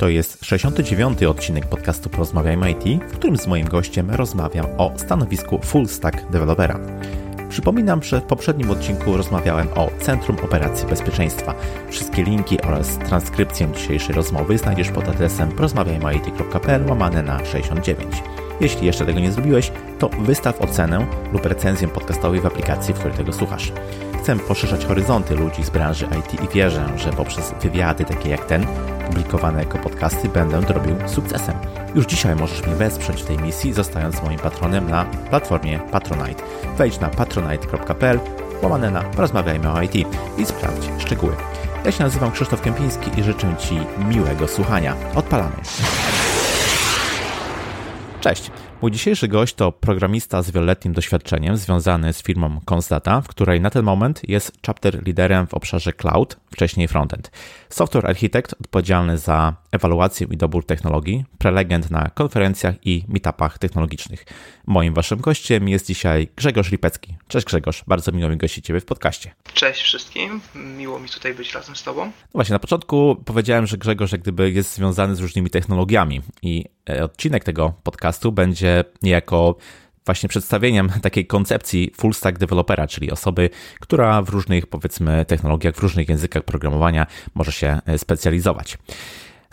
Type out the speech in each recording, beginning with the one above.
To jest 69. odcinek podcastu Porozmawiajmy IT, w którym z moim gościem rozmawiam o stanowisku full stack dewelopera. Przypominam, że w poprzednim odcinku rozmawiałem o Centrum Operacji Bezpieczeństwa. Wszystkie linki oraz transkrypcję dzisiejszej rozmowy znajdziesz pod adresem porozmawiajmyit.pl łamane na 69. Jeśli jeszcze tego nie zrobiłeś, to wystaw ocenę lub recenzję podcastowej w aplikacji, w której tego słuchasz. Chcę poszerzać horyzonty ludzi z branży IT i wierzę, że poprzez wywiady takie jak ten, publikowane jako podcasty, będę to robił sukcesem. Już dzisiaj możesz mnie wesprzeć w tej misji, zostając moim patronem na platformie Patronite. Wejdź na patronite.pl łamane na Porozmawiajmy o IT i sprawdź szczegóły. Ja się nazywam Krzysztof Kępiński i życzę Ci miłego słuchania. Odpalamy. Cześć. Mój dzisiejszy gość to programista z wieloletnim doświadczeniem związany z firmą Consdata, w której na ten moment jest chapter liderem w obszarze cloud, wcześniej frontend. Software architekt odpowiedzialny za ewaluację i dobór technologii, prelegent na konferencjach i meetupach technologicznych. Moim waszym gościem jest dzisiaj Grzegorz Lipecki. Cześć Grzegorz, bardzo miło mi gościć Ciebie w podcaście. Cześć wszystkim, miło mi tutaj być razem z Tobą. No właśnie, na początku powiedziałem, że Grzegorz jak gdyby jest związany z różnymi technologiami i e, odcinek tego podcastu będzie niejako właśnie przedstawieniem takiej koncepcji full stack developera, czyli osoby, która w różnych powiedzmy technologiach, w różnych językach programowania może się e, specjalizować.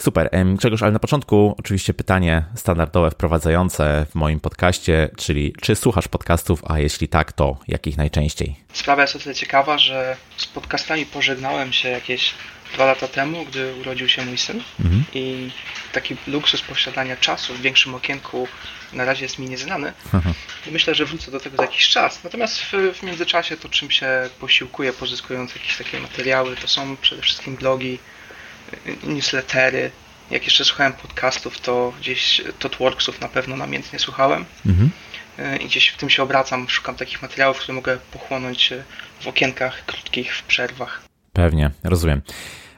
Super. Grzegorz, ale na początku oczywiście pytanie standardowe, wprowadzające w moim podcaście, czyli czy słuchasz podcastów, a jeśli tak, to jakich najczęściej? Sprawa jest o tyle ciekawa, że z podcastami pożegnałem się jakieś dwa lata temu, gdy urodził się mój syn mhm. i taki luksus posiadania czasu w większym okienku na razie jest mi nieznany mhm. i myślę, że wrócę do tego za jakiś czas. Natomiast w, w międzyczasie to, czym się posiłkuję, pozyskując jakieś takie materiały, to są przede wszystkim blogi, newslettery. Jak jeszcze słuchałem podcastów, to gdzieś Totworksów na pewno namiętnie słuchałem. Mhm. I gdzieś w tym się obracam, szukam takich materiałów, które mogę pochłonąć w okienkach krótkich, w przerwach. Pewnie, rozumiem.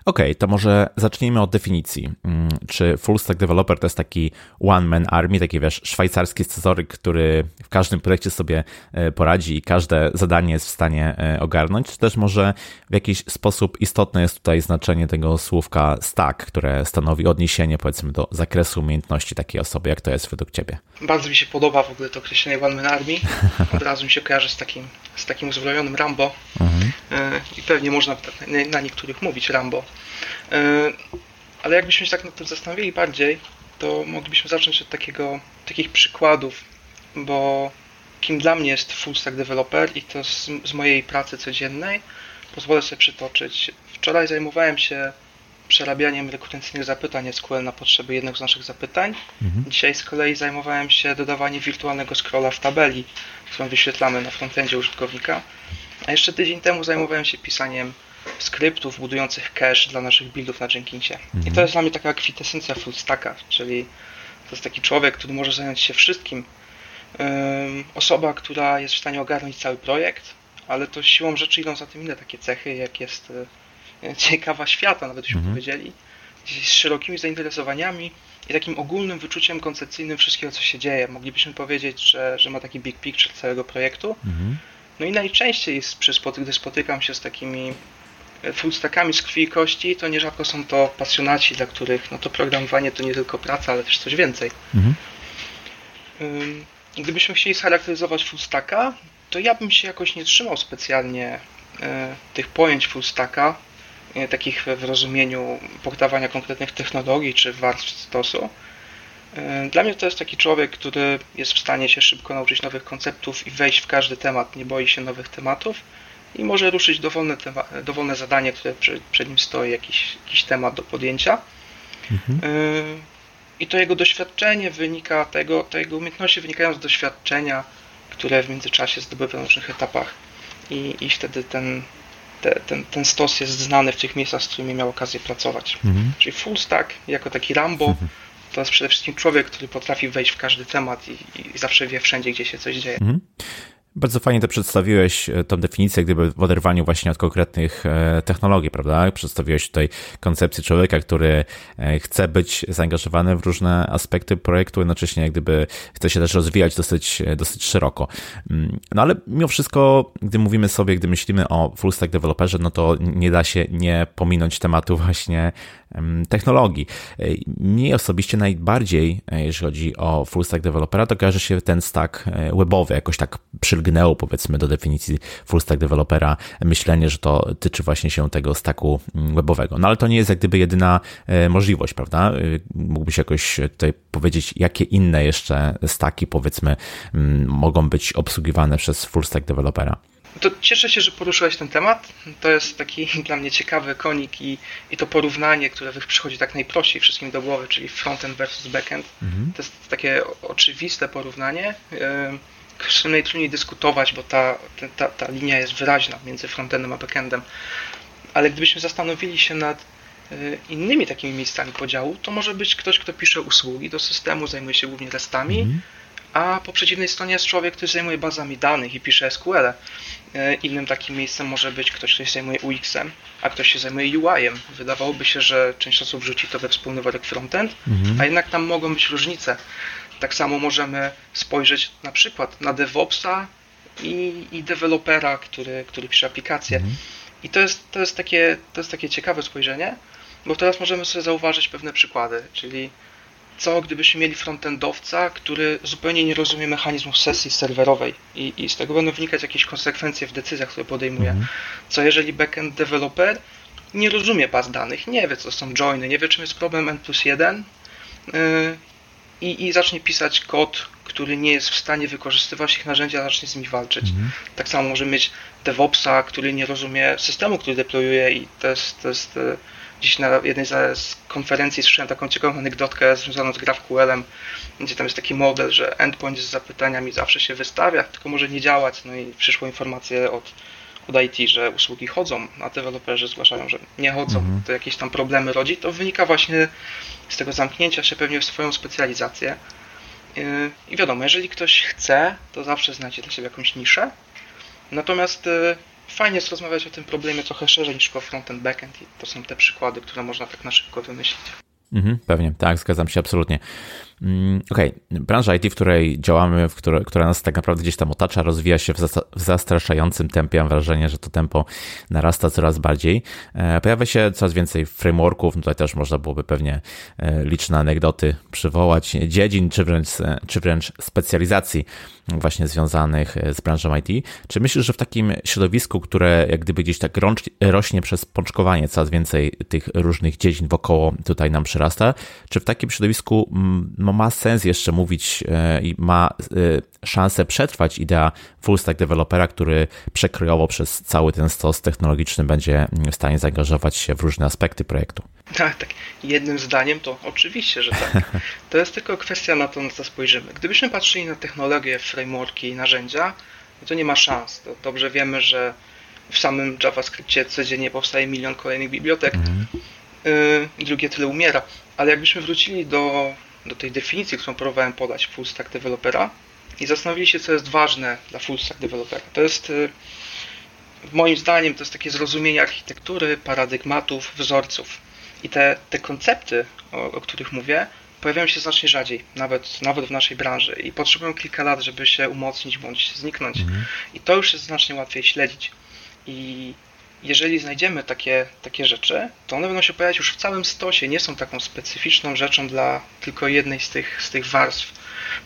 OK, to może zacznijmy od definicji. Mm, czy full stack developer to jest taki one man army, taki wiesz, szwajcarski scyzoryk, który w każdym projekcie sobie e, poradzi i każde zadanie jest w stanie e, ogarnąć, czy też może w jakiś sposób istotne jest tutaj znaczenie tego słówka stack, które stanowi odniesienie powiedzmy do zakresu umiejętności takiej osoby, jak to jest według ciebie? Bardzo mi się podoba w ogóle to określenie one man army. Od razu mi się kojarzy z takim, z takim uzbrojonym Rambo mhm. E, i pewnie można na niektórych mówić Rambo. E, ale jakbyśmy się tak nad tym zastanowili bardziej, to moglibyśmy zacząć od takiego, takich przykładów, bo kim dla mnie jest full stack developer i to z, z mojej pracy codziennej pozwolę sobie przytoczyć. Wczoraj zajmowałem się przerabianiem rekrutacyjnych zapytań SQL na potrzeby jednego z naszych zapytań. Mhm. Dzisiaj z kolei zajmowałem się dodawaniem wirtualnego scrolla w tabeli, którą wyświetlamy na frontendzie użytkownika. A jeszcze tydzień temu zajmowałem się pisaniem skryptów budujących cache dla naszych buildów na Jenkinsie. Mhm. I to jest dla mnie taka kwintesencja full stacka, czyli to jest taki człowiek, który może zająć się wszystkim. Osoba, która jest w stanie ogarnąć cały projekt, ale to siłą rzeczy idą za tym inne takie cechy, jak jest e, ciekawa świata, nawet byśmy mhm. powiedzieli, z szerokimi zainteresowaniami i takim ogólnym wyczuciem koncepcyjnym wszystkiego, co się dzieje. Moglibyśmy powiedzieć, że, że ma taki big picture całego projektu. Mhm. No i najczęściej, gdy spotykam się z takimi fullstackami z krwi i kości, to nierzadko są to pasjonaci, dla których no to programowanie to nie tylko praca, ale też coś więcej. Mhm. Gdybyśmy chcieli scharakteryzować fullstacka, to ja bym się jakoś nie trzymał specjalnie e, tych pojęć fullstacka, e, takich w rozumieniu podawania konkretnych technologii czy warstw stosu. E, dla mnie to jest taki człowiek, który jest w stanie się szybko nauczyć nowych konceptów i wejść w każdy temat, nie boi się nowych tematów i może ruszyć dowolne, dowolne zadanie, które przed, przed nim stoi, jakiś, jakiś temat do podjęcia. Mhm. Y, I to jego doświadczenie wynika, tego, te jego umiejętności wynikają z doświadczenia, które w międzyczasie zdobywa na różnych etapach. I, i wtedy ten, te, ten, ten stos jest znany w tych miejscach, z którymi miał okazję pracować. Mhm. Czyli full stack, jako taki Rambo, mhm. to jest przede wszystkim człowiek, który potrafi wejść w każdy temat i, i zawsze wie wszędzie, gdzie się coś dzieje. Mhm. Bardzo fajnie to przedstawiłeś, e, tą definicję, gdyby w oderwaniu właśnie od konkretnych e, technologii, prawda? Przedstawiłeś tutaj koncepcję człowieka, który e, chce być zaangażowany w różne aspekty projektu, jednocześnie jak gdyby chce się też rozwijać dosyć, dosyć szeroko. Mm, no ale mimo wszystko, gdy mówimy sobie, gdy myślimy o full stack developerze, no to nie da się nie pominąć tematu właśnie technologii. Mnie osobiście najbardziej, jeśli chodzi o full stack developera, to kojarzy się ten stack webowy, jakoś tak przylgnęło powiedzmy do definicji full stack developera myślenie, że to tyczy właśnie się tego stacku mm, webowego. No ale to nie jest jak gdyby jedyna e, możliwość, prawda? E, mógłbyś jakoś tutaj powiedzieć, jakie inne jeszcze staki powiedzmy mm, mogą być obsługiwane przez full stack developera? To cieszę się, że poruszyłeś ten temat. To jest taki dla mnie ciekawy konik i, i to porównanie, które przychodzi tak najprościej wszystkim do głowy, czyli frontend versus backend. Mhm. To jest takie oczywiste porównanie z czym najtrudniej dyskutować, bo ta, ta, ta linia jest wyraźna między frontendem a backendem. Ale gdybyśmy zastanowili się nad y, innymi takimi miejscami podziału, to może być ktoś, kto pisze usługi do systemu, zajmuje się głównie restami, mm. a po przeciwnej stronie jest człowiek, który zajmuje bazami danych i pisze SQL. Y, innym takim miejscem może być ktoś, kto się zajmuje UX-em, a ktoś się zajmuje UI-em. Wydawałoby się, że część osób rzuci to we wspólny worek frontend, mm. a jednak tam mogą być różnice. Tak samo możemy spojrzeć na przykład na DevOpsa i, i dewelopera, który, który pisze aplikację. Mhm. I to jest, to, jest takie, to jest takie ciekawe spojrzenie, bo teraz możemy sobie zauważyć pewne przykłady, czyli co gdybyśmy mieli frontendowca, który zupełnie nie rozumie mechanizmów sesji serwerowej i, i z tego będą wynikać jakieś konsekwencje w decyzjach, które podejmuje. Mhm. Co jeżeli backend developer nie rozumie baz danych, nie wie co są joiny, nie wie czym jest problem N plus 1 i, i zacznie pisać kod, który nie jest w stanie wykorzystywać ich narzędzi, a zacznie z nimi walczyć. Mhm. Tak samo może mieć DevOpsa, który nie rozumie systemu, który deployuje i to jest, to jest e, Dziś na jednej z konferencji słyszałem taką ciekawą anegdotkę związaną z GraphQL-em, gdzie tam jest taki model, że endpoint z zapytaniami zawsze się wystawia, tylko może nie działać. No i przyszło informacje od, od IT, że usługi chodzą, a deweloperzy zgłaszają, że nie chodzą. Mhm. To jakieś tam problemy rodzi. To wynika właśnie z tego zamknięcia się pewnie w swoją specjalizację. Yy, I wiadomo, jeżeli ktoś chce, to zawsze znajdzie dla siebie jakąś niszę. Natomiast yy, fajnie jest rozmawiać o tym problemie trochę szerzej niż tylko frontend, backend i to są te przykłady, które można tak na szybko wymyślić. Mhm, pewnie, tak, zgadzam się absolutnie. Mm, okej, okay. branża IT, w której działamy, w której, która nas tak naprawdę gdzieś tam otacza, rozwija się w, zastraszającym tempie. Mam wrażenie, że to tempo narasta coraz bardziej. E, pojawia się coraz więcej frameworków. Tutaj też można byłoby pewnie e, liczne anegdoty przywołać, dziedzin czy wręcz, czy wręcz specjalizacji właśnie związanych z branżą IT. Czy myślisz, że w takim środowisku, które jak gdyby gdzieś tak rośnie przez pączkowanie, coraz więcej tych różnych dziedzin wokoło tutaj nam przyrasta, czy w takim środowisku no, ma sens jeszcze mówić e, i ma e, szansę przetrwać idea full stack dewelopera, który przekrojowo przez cały ten stos technologiczny będzie w stanie zaangażować się w różne aspekty projektu? Tak, tak. Jednym zdaniem to oczywiście, że tak. To jest tylko kwestia na to, na co spojrzymy. Gdybyśmy patrzyli na technologie, frameworki i narzędzia, to nie ma szans. To dobrze wiemy, że w samym JavaScriptie codziennie powstaje milion kolejnych bibliotek mhm. i drugie tyle umiera. Ale jakbyśmy wrócili do do tej definicji, którą próbowałem podać full stack developera i zastanowili się, co jest ważne dla full stack developera. To jest y, moim zdaniem to jest takie zrozumienie architektury, paradygmatów, wzorców. I te, te koncepty, o, o których mówię, pojawiają się znacznie rzadziej, nawet, nawet w naszej branży i potrzebują kilka lat, żeby się umocnić bądź zniknąć. Mhm. I to już jest znacznie łatwiej śledzić. I jeżeli znajdziemy takie, takie rzeczy, to one będą się pojawiać już w całym stosie, nie są taką specyficzną rzeczą dla tylko jednej z tych, z tych warstw.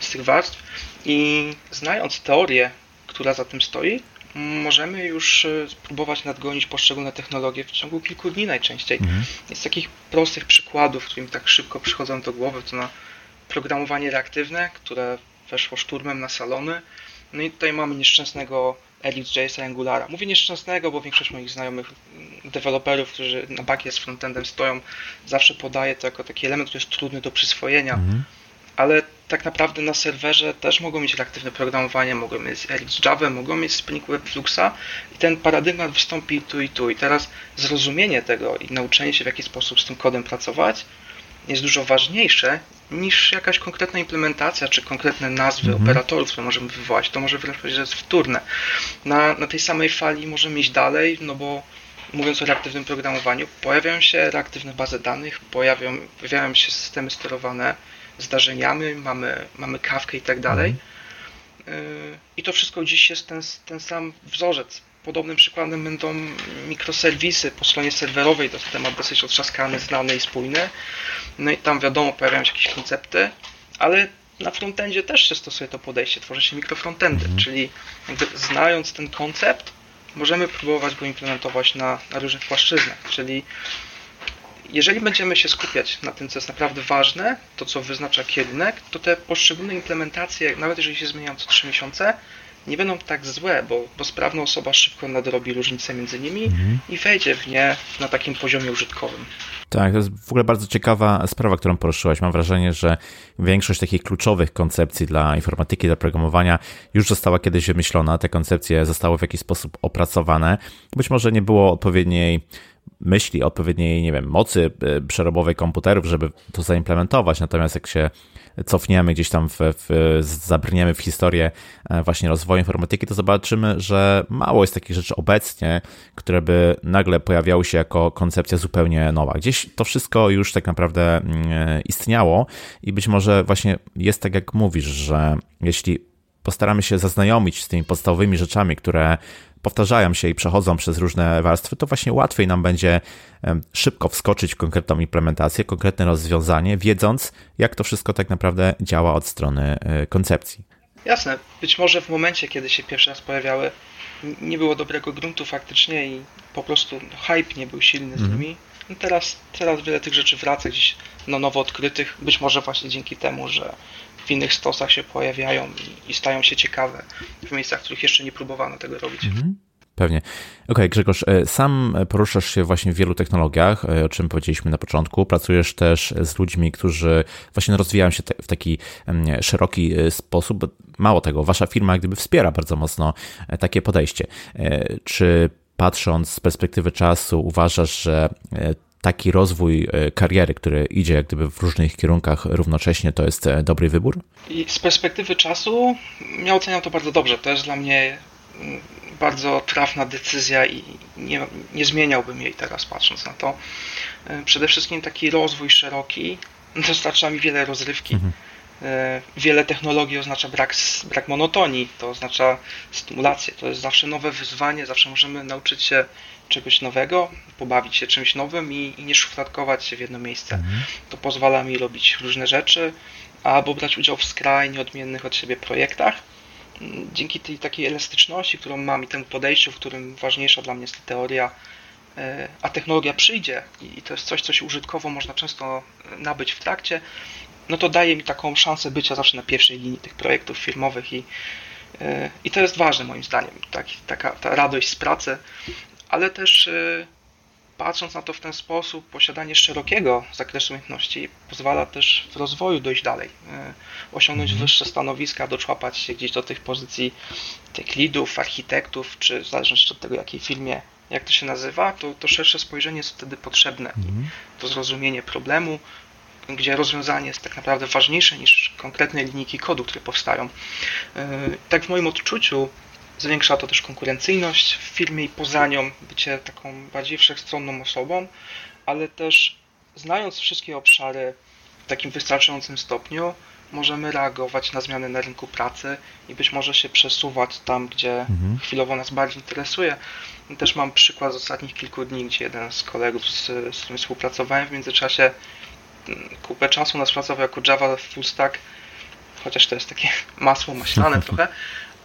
Z tych warstw. I znając teorię, która za tym stoi, możemy już e, spróbować nadgonić poszczególne technologie w ciągu kilku dni najczęściej. Mhm. Z takich prostych przykładów, które mi tak szybko przychodzą do głowy, to na programowanie reaktywne, które weszło szturmem na salony. No i tutaj mamy nieszczęsnego Elix.jsa Angulara. Mówię nieszczęsnego, bo większość moich znajomych deweloperów, którzy na bakie z frontendem stoją, zawsze podaje to jako taki element, który jest trudny do przyswojenia. Mhm. Ale tak naprawdę na serwerze też mogą mieć reaktywne programowanie, mogą mieć Elix Java, mogą mieć Spring Web Fluxa i ten paradygmat wystąpi tu i tu. I teraz zrozumienie tego i nauczenie się w jaki sposób z tym kodem pracować jest dużo ważniejsze niż jakaś konkretna implementacja, czy konkretne nazwy mhm. operatorów, które możemy wywołać. To może wręcz powiedzieć, że jest wtórne. Na, na tej samej fali możemy iść dalej, no bo mówiąc o reaktywnym programowaniu, pojawiają się reaktywne bazy danych, pojawiają, pojawiają się systemy sterowane zdarzeniami, mamy, mamy kawkę i tak dalej. Mhm. Y, I to wszystko dziś jest ten, ten sam wzorzec. Podobnym przykładem będą mikroserwisy po stronie serwerowej, to jest temat dosyć otrzaskany, znany i spójny. No i tam wiadomo, pojawiają się jakieś koncepty, ale na frontendzie też się stosuje to podejście, tworzy się mikrofrontendy, mhm. czyli znając ten koncept, możemy próbować go implementować na, na różnych płaszczyznach, czyli jeżeli będziemy się skupiać na tym, co jest naprawdę ważne, to co wyznacza kierunek, to te poszczególne implementacje, nawet jeżeli się zmieniają co 3 miesiące, nie będą tak złe, bo, bo sprawna osoba szybko nadrobi różnicę między nimi mhm. i wejdzie w nie na takim poziomie użytkowym. Tak, to jest w ogóle bardzo ciekawa sprawa, którą poruszyłaś. Mam wrażenie, że większość takich kluczowych koncepcji dla informatyki, dla programowania już została kiedyś wymyślona. Te koncepcje zostały w jakiś sposób opracowane. Być może nie było odpowiedniej myśli, odpowiedniej, nie wiem, mocy e, przerobowej komputerów, żeby to zaimplementować. Natomiast jak się cofniemy gdzieś tam, w, w, zabrniemy w historię e, właśnie rozwoju informatyki, to zobaczymy, że mało jest takich rzeczy obecnie, które by nagle pojawiały się jako koncepcja zupełnie nowa. Gdzieś to wszystko już tak naprawdę mm, istniało i być może właśnie jest tak, jak mówisz, że jeśli postaramy się zaznajomić z tymi podstawowymi rzeczami, które powtarzają się i przechodzą przez różne warstwy, to właśnie łatwiej nam będzie szybko wskoczyć w konkretną implementację, konkretne rozwiązanie, wiedząc, jak to wszystko tak naprawdę działa od strony e, koncepcji. Jasne. Być może w momencie, kiedy się pierwszy raz pojawiały, nie było dobrego gruntu faktycznie i po prostu hype nie był silny z mhm. nimi. No teraz, teraz wiele tych rzeczy wraca gdzieś no, nowo odkrytych, być może właśnie dzięki temu, że w innych stosach się pojawiają i, i stają się ciekawe w miejscach, w których jeszcze nie próbowano tego robić. Mhm. Pewnie. Okej, okay, Grzegorz, e, sam poruszasz się właśnie w wielu technologiach, e, o czym powiedzieliśmy na początku. Pracujesz też z ludźmi, którzy właśnie rozwijają się w taki szeroki e, sposób. Mało tego, wasza firma gdyby wspiera bardzo mocno takie podejście. Czy patrząc z perspektywy czasu uważasz, że taki rozwój e, kariery, który idzie jak gdyby w różnych kierunkach równocześnie, to jest e, dobry wybór? I z perspektywy czasu ja oceniam to bardzo dobrze. To jest dla mnie mm, bardzo trafna decyzja i nie, nie zmieniałbym jej teraz patrząc na to. E, przede wszystkim taki rozwój szeroki dostarcza mi wiele rozrywki. Mhm. Wiele technologii oznacza brak, brak monotonii, to oznacza stymulację. To jest zawsze nowe wyzwanie, zawsze możemy nauczyć się czegoś nowego, pobawić się czymś nowym i, i nie szufladkować się w jedno miejsce. Mhm. To pozwala mi robić różne rzeczy, albo brać udział w skrajnie odmiennych od siebie projektach. Dzięki tej takiej elastyczności, którą mam i temu podejściu, w którym ważniejsza dla mnie jest teoria, e, a technologia przyjdzie i to jest coś, co się użytkowo można często nabyć w trakcie, no to daje mi taką szansę bycia zawsze na pierwszej linii tych projektów firmowych i, e, i to jest ważne moim zdaniem, tak, taka ta radość z pracy, ale też y, patrząc na to w ten sposób, posiadanie szerokiego zakresu umiejętności pozwala też w rozwoju dojść dalej, y, osiągnąć mhm. wyższe stanowiska, doczłapać się gdzieś do tych pozycji tych leadów, architektów, czy w zależności od tego, jakiej firmie, jak to się nazywa, to, to szersze spojrzenie jest wtedy potrzebne. Mhm. To zrozumienie problemu, gdzie rozwiązanie jest tak naprawdę ważniejsze niż konkretne linijki kodu, które powstają. Y, tak w moim odczuciu Zwiększa to też konkurencyjność w firmie i poza nią bycie taką bardziej wszechstronną osobą, ale też znając wszystkie obszary w takim wystarczającym stopniu, możemy reagować na zmiany na rynku pracy i być może się przesuwać tam, gdzie mhm. chwilowo nas bardziej interesuje. Też mam przykład z ostatnich kilku dni, gdzie jeden z kolegów, z, z którym współpracowałem w międzyczasie, mm, kupę czasu nas pracował jako Java Full Stack, chociaż to jest takie masło maślane trochę,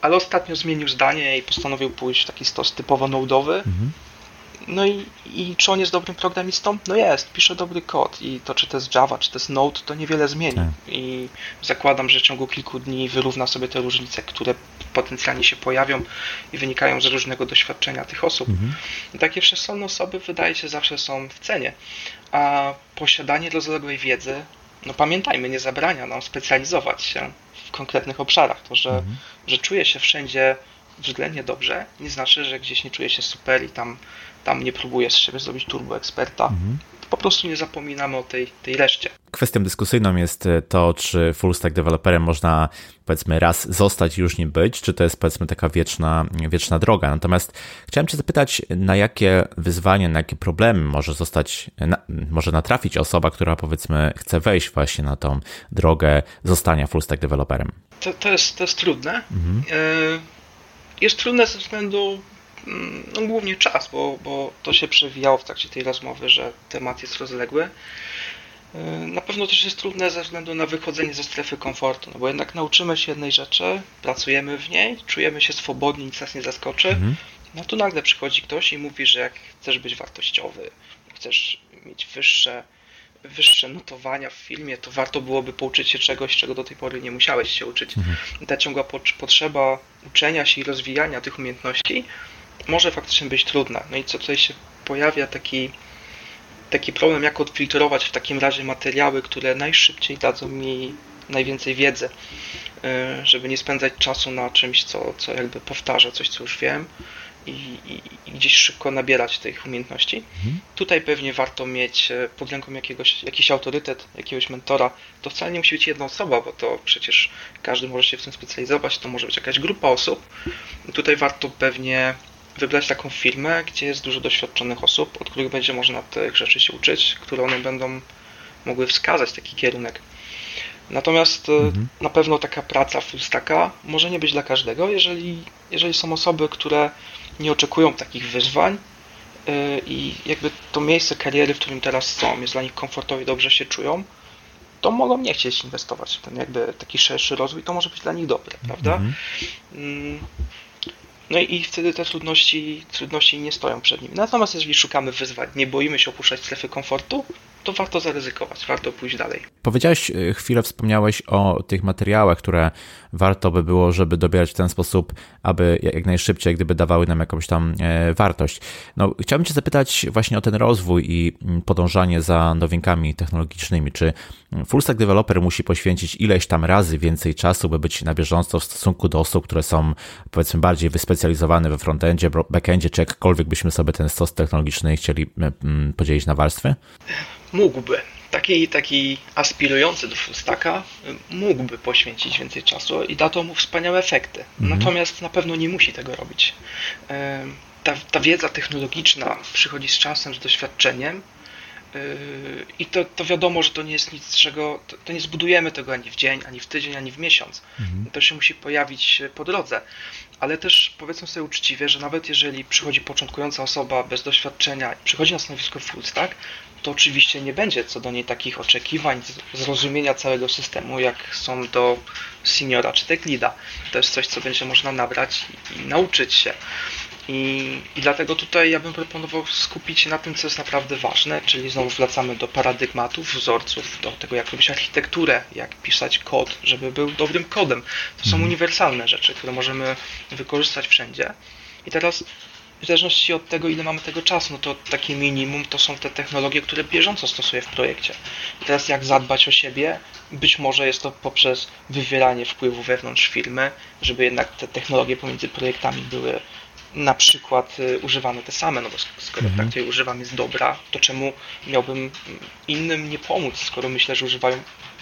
ale ostatnio zmienił zdanie i postanowił pójść w taki stos typowo node'owy. Mhm. No i, i czy on jest dobrym programistą? No jest, pisze dobry kod i to czy to jest Java, czy to jest Node, to niewiele zmieni. Tak. I zakładam, że w ciągu kilku dni wyrówna sobie te różnice, które potencjalnie się pojawią i wynikają z różnego doświadczenia tych osób. Mhm. I takie wszechstronne osoby wydaje się zawsze są w cenie, a posiadanie rozległej wiedzy, no pamiętajmy, nie zabrania nam specjalizować się w konkretnych obszarach. To, że, mhm. że czuję się wszędzie względnie dobrze, nie znaczy, że gdzieś nie czuję się super i tam, tam nie próbuję z siebie zrobić turbo eksperta. Mhm. Po prostu nie zapominamy o tej, tej reszcie. Kwestią dyskusyjną jest to, czy full stack developerem można powiedzmy raz zostać już nim być, czy to jest powiedzmy taka wieczna, wieczna droga. Natomiast chciałem Cię zapytać, na jakie wyzwania, na jakie problemy może zostać, na, może natrafić osoba, która powiedzmy chce wejść właśnie na tą drogę zostania full stack developerem? To, to, jest, to jest trudne. Mhm. E, jest trudne ze względu no głównie czas, bo, bo to się przewijało w trakcie tej rozmowy, że temat jest rozległy. E, na pewno też jest trudne ze względu na wychodzenie ze strefy komfortu, no bo jednak nauczymy się jednej rzeczy, pracujemy w niej, czujemy się swobodni, nic nas nie zaskoczy. Mhm. No tu nagle przychodzi ktoś i mówi, że jak chcesz być wartościowy, chcesz mieć wyższe, wyższe notowania w filmie, to warto byłoby pouczyć się czegoś, czego do tej pory nie musiałeś się uczyć. Mhm. Ta ciągła potrzeba uczenia się i rozwijania tych umiejętności może faktycznie być trudna. No i co tutaj się pojawia taki taki problem, jak odfiltrować w takim razie materiały, które najszybciej dadzą mi najwięcej wiedzy, y, żeby nie spędzać czasu na czymś, co, co jakby powtarza coś, co już wiem i, i, i gdzieś szybko nabierać tych umiejętności. Mhm. Tutaj pewnie warto mieć y, pod ręką jakiegoś, jakiś autorytet, jakiegoś mentora. To wcale nie musi być jedna osoba, bo to przecież każdy może się w tym specjalizować, to może być jakaś grupa osób. Tutaj warto pewnie wybrać taką firmę, gdzie jest dużo doświadczonych osób, od których będzie można tych rzeczy się uczyć, które one będą mogły wskazać taki kierunek. Natomiast e, mhm. na pewno taka praca full stacka może nie być dla każdego, jeżeli, jeżeli są osoby, które nie oczekują takich wyzwań yy, i jakby to miejsce kariery, w którym teraz są, jest dla nich komfortowo i dobrze się czują, to mogą nie chcieć inwestować w ten jakby taki szerszy rozwój, to może być dla nich dobre, prawda? Mhm. No i wtedy te trudności, trudności nie stoją przed nimi. Natomiast jeżeli szukamy wyzwań, nie boimy się opuszczać strefy komfortu, to warto zaryzykować, warto pójść dalej. Powiedziałeś, y, chwilę wspomniałeś o tych materiałach, które warto by było, żeby dobierać w ten sposób, aby jak najszybciej gdyby dawały nam jakąś tam e, wartość. No, chciałbym Cię zapytać właśnie o ten rozwój i mm, podążanie za nowinkami technologicznymi. Czy full stack developer musi poświęcić ileś tam razy więcej czasu, by być na bieżąco w stosunku do osób, które są powiedzmy bardziej wyspecjalizowane we frontendzie, backendzie, czy jakkolwiek byśmy sobie ten stos technologiczny chcieli podzielić na warstwy? Mógłby, taki, taki aspirujący do fullstacka mógłby poświęcić więcej czasu i da to mu wspaniałe efekty. Mhm. Natomiast na pewno nie musi tego robić. Ta, ta wiedza technologiczna przychodzi z czasem, z doświadczeniem yy, i to, to wiadomo, że to nie jest nic, czego to, to nie zbudujemy tego ani w dzień, ani w tydzień, ani w miesiąc. Mhm. To się musi pojawić po drodze. Ale też powiedzmy sobie uczciwie, że nawet jeżeli przychodzi początkująca osoba bez doświadczenia, przychodzi na stanowisko full stack, to oczywiście nie będzie co do niej takich oczekiwań, zrozumienia całego systemu, jak są do seniora czy tech leada. To jest coś, co będzie można nabrać i, i nauczyć się. I, I, dlatego tutaj ja bym proponował skupić się na tym, co jest naprawdę ważne, czyli znowu wracamy do paradygmatów, wzorców, do tego, jak robić architekturę, jak pisać kod, żeby był dobrym kodem. To są mhm. uniwersalne rzeczy, które możemy wykorzystać wszędzie. I teraz w zależności od tego, ile mamy tego czasu, no to takie minimum to są te technologie, które bieżąco stosuję w projekcie. I teraz jak zadbać o siebie? Być może jest to poprzez wywieranie wpływu wewnątrz firmy, żeby jednak te technologie pomiędzy projektami były na przykład y, używane te same, no bo skoro mhm. tak, której używam jest dobra, to czemu miałbym innym nie pomóc, skoro myślę, że używają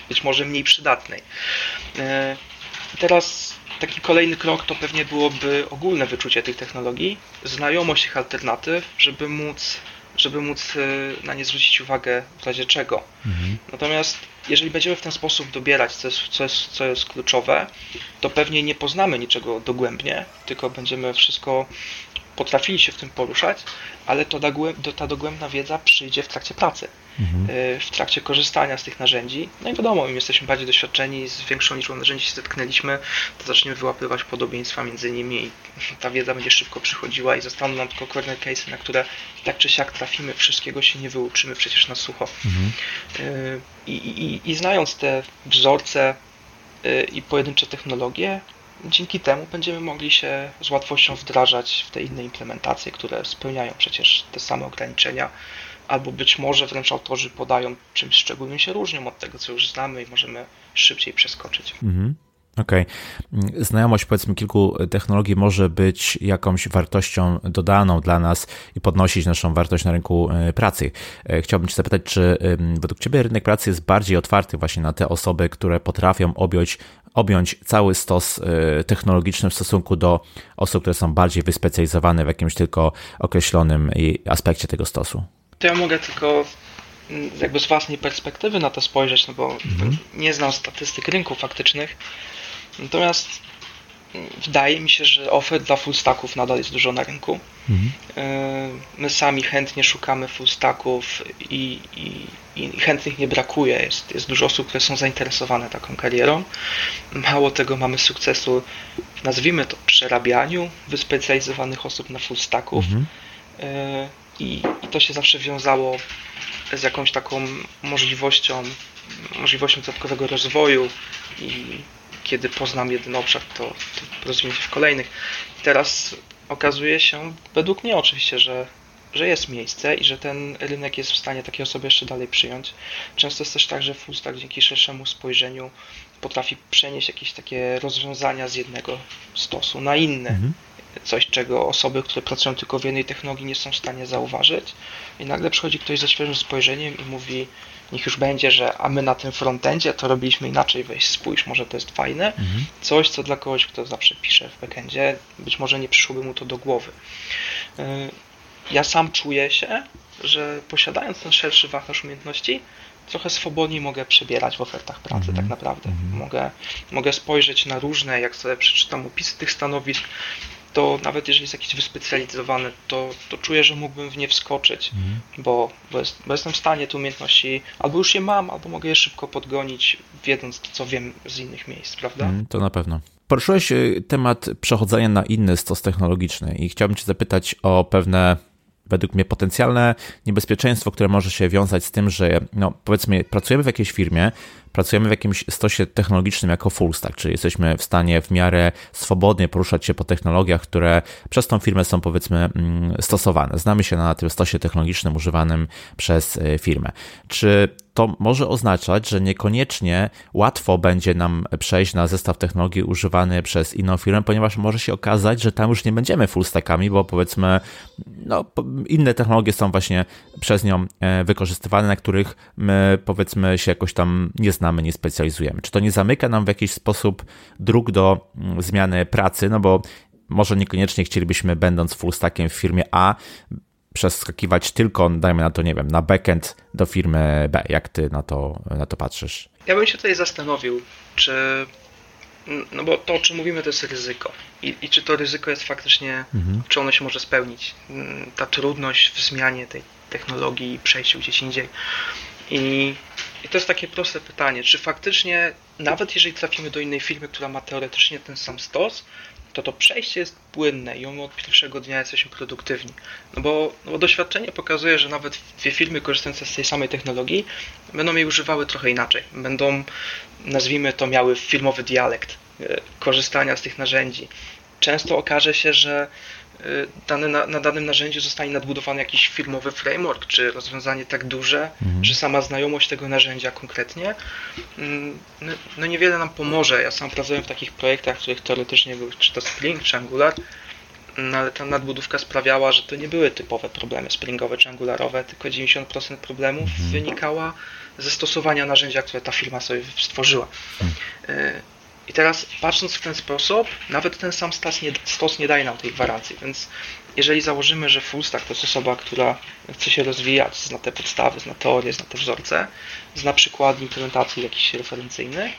być może mniej przydatnej. Y, teraz Taki kolejny krok to pewnie byłoby ogólne wyczucie tych technologii, znajomość ich alternatyw, żeby móc, żeby móc y, na nie zwrócić uwagę w razie czego. Mhm. Natomiast jeżeli będziemy w ten sposób dobierać, co jest, co, jest, co jest kluczowe, to pewnie nie poznamy niczego dogłębnie, tylko będziemy wszystko potrafili się w tym poruszać, ale to ta dogłębna wiedza przyjdzie w trakcie pracy, mhm. Y, w trakcie korzystania z tych narzędzi. No i wiadomo, im jesteśmy bardziej doświadczeni, z większą liczbą narzędzi się zetknęliśmy, to zaczniemy wyłapywać podobieństwa między nimi i ta wiedza będzie szybko przychodziła i zostaną nam tylko corner case, na które tak czy siak trafimy, wszystkiego się nie wyuczymy przecież na sucho. Mhm. Y, I, i, I znając te wzorce y, i pojedyncze technologie, dzięki temu będziemy mogli się z łatwością wdrażać w te inne implementacje, które spełniają przecież te same ograniczenia, albo być może wręcz autorzy podają czymś szczególnym się różnią od tego, co już znamy i możemy szybciej przeskoczyć. Mhm. Okej. Okay. Znajomość powiedzmy kilku technologii może być jakąś wartością dodaną dla nas i podnosić naszą wartość na rynku e, pracy. E, chciałbym Cię zapytać, czy według Ciebie rynek pracy jest bardziej otwarty właśnie na te osoby, które potrafią objąć, objąć cały stos e, technologiczny w stosunku do osób, które są bardziej wyspecjalizowane w jakimś tylko określonym aspekcie tego stosu? To ja mogę tylko mm, jakby z własnej perspektywy na to spojrzeć, no bo mhm. nie znam statystyk rynku faktycznych, Natomiast wydaje mi się, że ofert dla full stacków nadal jest dużo na rynku. Mhm. E, my sami chętnie szukamy full stacków i, i, i, chętnych nie brakuje. Jest, jest dużo osób, które są zainteresowane taką karierą. Mało tego, mamy sukcesu nazwijmy to przerabianiu wyspecjalizowanych osób na full stacków. Mhm. I, I to się zawsze wiązało z jakąś taką możliwością, możliwością dodatkowego rozwoju i kiedy poznam jeden obszar, to, to rozwinę się w kolejnych. I teraz okazuje się, według mnie oczywiście, że, że jest miejsce i że ten rynek jest w stanie takie osoby jeszcze dalej przyjąć. Często jest też tak, że Fullstack dzięki szerszemu spojrzeniu potrafi przenieść jakieś takie rozwiązania z jednego stosu na inny. Mhm. Coś, czego osoby, które pracują tylko w jednej technologii nie są w stanie zauważyć. I nagle przychodzi ktoś ze świeżym spojrzeniem i mówi, niech już będzie, że a my na tym frontendzie to robiliśmy inaczej, weź spójrz, może to jest fajne. Mhm. Coś, co dla kogoś, kto zawsze pisze w backendzie, być może nie przyszłoby mu to do głowy. Y, ja sam czuję się, że posiadając ten szerszy wachlarz umiejętności, trochę swobodniej mogę przebierać w ofertach pracy, mhm. tak naprawdę. Mhm. Mogę, mogę spojrzeć na różne, jak sobie przeczytam opisy tych stanowisk, to nawet jeżeli jest jakiś wyspecjalizowany, to, to czuję, że mógłbym w nie wskoczyć, mhm. bo, bo, jest, bo, jestem w stanie te umiejętności, albo już je mam, albo mogę je szybko podgonić, wiedząc to, co wiem z innych miejsc, prawda? Mhm, to na pewno. Poruszyłeś y, temat przechodzenia na inny stos technologiczny i chciałbym Cię zapytać o pewne według mnie potencjalne niebezpieczeństwo, które może się wiązać z tym, że no, powiedzmy pracujemy w jakiejś firmie, pracujemy w jakimś stosie technologicznym jako full stack, czyli jesteśmy w stanie w miarę swobodnie poruszać się po technologiach, które przez tą firmę są powiedzmy mm, stosowane. Znamy się na tym stosie technologicznym używanym przez e, firmę. Czy to może oznaczać, że niekoniecznie łatwo będzie nam przejść na zestaw technologii używany przez inną firmę, ponieważ może się okazać, że tam już nie będziemy full stackami, bo powiedzmy, no, inne technologie są właśnie przez nią e, wykorzystywane, na których my powiedzmy się jakoś tam nie znamy, nie specjalizujemy. Czy to nie zamyka nam w jakiś sposób dróg do mm, zmiany pracy, no bo może niekoniecznie chcielibyśmy, będąc full stackiem w firmie A, przeskakiwać tylko, dajmy na to, nie wiem, na backend do firmy B. Jak ty na to, na to patrzysz? Ja bym się tutaj zastanowił, czy. No bo to, o czym mówimy, to jest ryzyko. I, i czy to ryzyko jest faktycznie, mhm. czy ono się może spełnić? Ta trudność w zmianie tej technologii i przejściu gdzieś indziej. I, I to jest takie proste pytanie, czy faktycznie, nawet jeżeli trafimy do innej firmy, która ma teoretycznie ten sam stos, to to przejście jest płynne i on od pierwszego dnia jesteśmy produktywni. No bo, no bo doświadczenie pokazuje, że nawet dwie firmy korzystające z tej samej technologii będą jej używały trochę inaczej. Będą, nazwijmy to, miały firmowy dialekt e, korzystania z tych narzędzi. Często okaże się, że dane, na, na, danym narzędziu zostanie nadbudowany jakiś firmowy framework, czy rozwiązanie tak duże, mhm. że sama znajomość tego narzędzia konkretnie mm, no, no, niewiele nam pomoże. Ja sam pracowałem w takich projektach, w których teoretycznie był czy to Spring, czy Angular, no, ale ta nadbudówka sprawiała, że to nie były typowe problemy springowe czy angularowe, tylko 90% problemów mhm. wynikała ze stosowania narzędzia, które ta firma sobie stworzyła. I teraz patrząc w ten sposób, nawet ten sam stos nie, stos nie daje nam tej gwarancji, więc jeżeli założymy, że full stack to jest osoba, która chce się rozwijać, zna te podstawy, zna teorię, zna te wzorce, zna przykłady implementacji jakichś referencyjnych,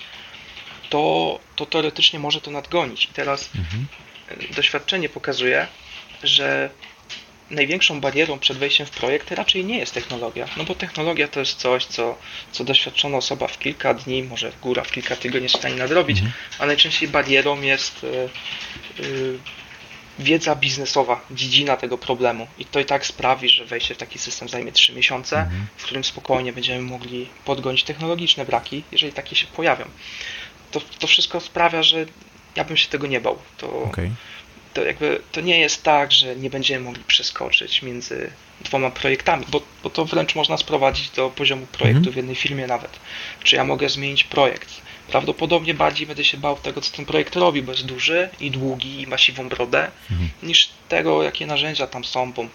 to, to teoretycznie może to nadgonić. I teraz mhm. doświadczenie pokazuje, że największą barierą przed wejściem w projekt raczej nie jest technologia, no bo technologia to jest coś, co, co doświadczona osoba w kilka dni, może góra w kilka tygodni jest w stanie nadrobić, mhm. a najczęściej barierą jest y, y, wiedza biznesowa, dziedzina tego problemu i to i tak sprawi, że wejście w taki system zajmie 3 miesiące, mhm. w którym spokojnie będziemy mogli podgonić technologiczne braki, jeżeli takie się pojawią. To, to wszystko sprawia, że ja bym się tego nie bał. To, okay to jakby to nie jest tak, że nie będziemy mogli przeskoczyć między dwoma projektami, bo, bo to wręcz można sprowadzić do poziomu projektu mhm. w jednej firmie nawet. Czy ja mogę zmienić projekt? Prawdopodobnie bardziej będę się bał tego, co ten projekt robi, bo jest duży i długi i ma siwą brodę, mhm. niż tego, jakie narzędzia tam są, bo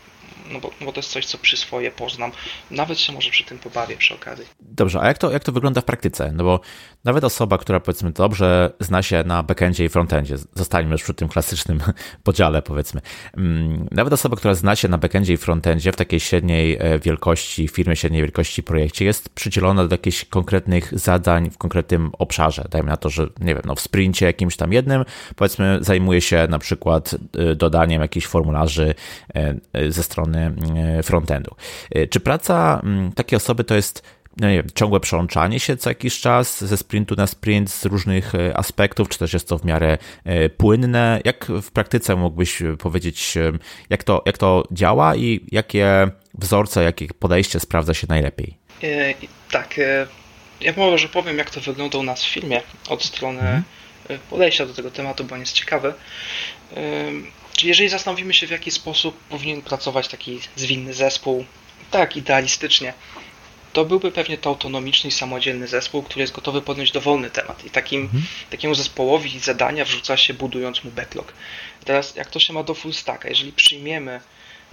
no bo, no bo to jest coś, co przyswoję, poznam. Nawet się może przy tym pobawię przy okazji. Dobrze, a jak to, jak to wygląda w praktyce? No bo nawet osoba, która powiedzmy dobrze zna się na backendzie i frontendzie, zostańmy już przy tym klasycznym podziale powiedzmy, mm, nawet osoba, która zna się na backendzie i frontendzie w takiej średniej e, wielkości, firmie średniej wielkości projekcie jest przydzielona do jakichś konkretnych zadań w konkretnym obszarze. Dajmy na to, że nie wiem, no w sprincie jakimś tam jednym, powiedzmy zajmuje się na przykład e, dodaniem jakichś formularzy e, ze strony frontendu. Czy praca takiej osoby to jest no nie wiem, ciągłe przełączanie się co jakiś czas ze sprintu na sprint z różnych e, aspektów, czy też jest to w miarę e, płynne? Jak w praktyce mógłbyś powiedzieć, e, jak to, jak to działa i jakie wzorce, jakie podejście sprawdza się najlepiej? tak, ja może powiem, jak to wygląda u nas w filmie od strony mhm. podejścia do tego tematu, bo on jest ciekawy. Czyli jeżeli zastanowimy się, w jaki sposób powinien pracować taki zwinny zespół, tak idealistycznie, to byłby pewnie to autonomiczny i samodzielny zespół, który jest gotowy podjąć dowolny temat. I takim, mhm. takiemu zespołowi zadania wrzuca się budując mu backlog. Teraz jak to się ma do full stacka? Jeżeli przyjmiemy,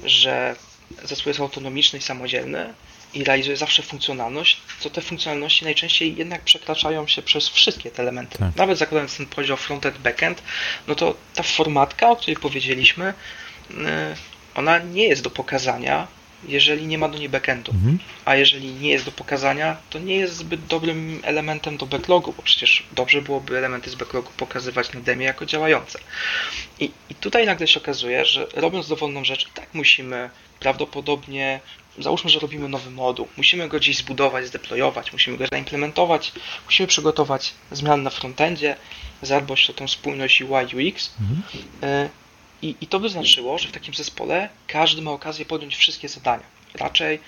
że zespół jest autonomiczny i samodzielny i realizuje zawsze funkcjonalność, to te funkcjonalności najczęściej jednak przekraczają się przez wszystkie te elementy. Tak. Nawet zakładając ten podział frontend, backend, no to ta formatka, o której powiedzieliśmy, y, ona nie jest do pokazania jeżeli nie ma do niej backendu. Mhm. A jeżeli nie jest do pokazania, to nie jest zbyt dobrym elementem do backlogu, bo przecież dobrze byłoby elementy z backlogu pokazywać na demie jako działające. I, I tutaj nagle się okazuje, że robiąc dowolną rzecz, tak musimy prawdopodobnie, załóżmy, że robimy nowy moduł, musimy go gdzieś zbudować, zdeployować, musimy go zaimplementować, musimy przygotować zmiany na frontendzie, zadbać o tą spójność UI UX. Mhm. Y, i, I to by znaczyło, że w takim zespole każdy ma okazję podjąć wszystkie zadania. Raczej,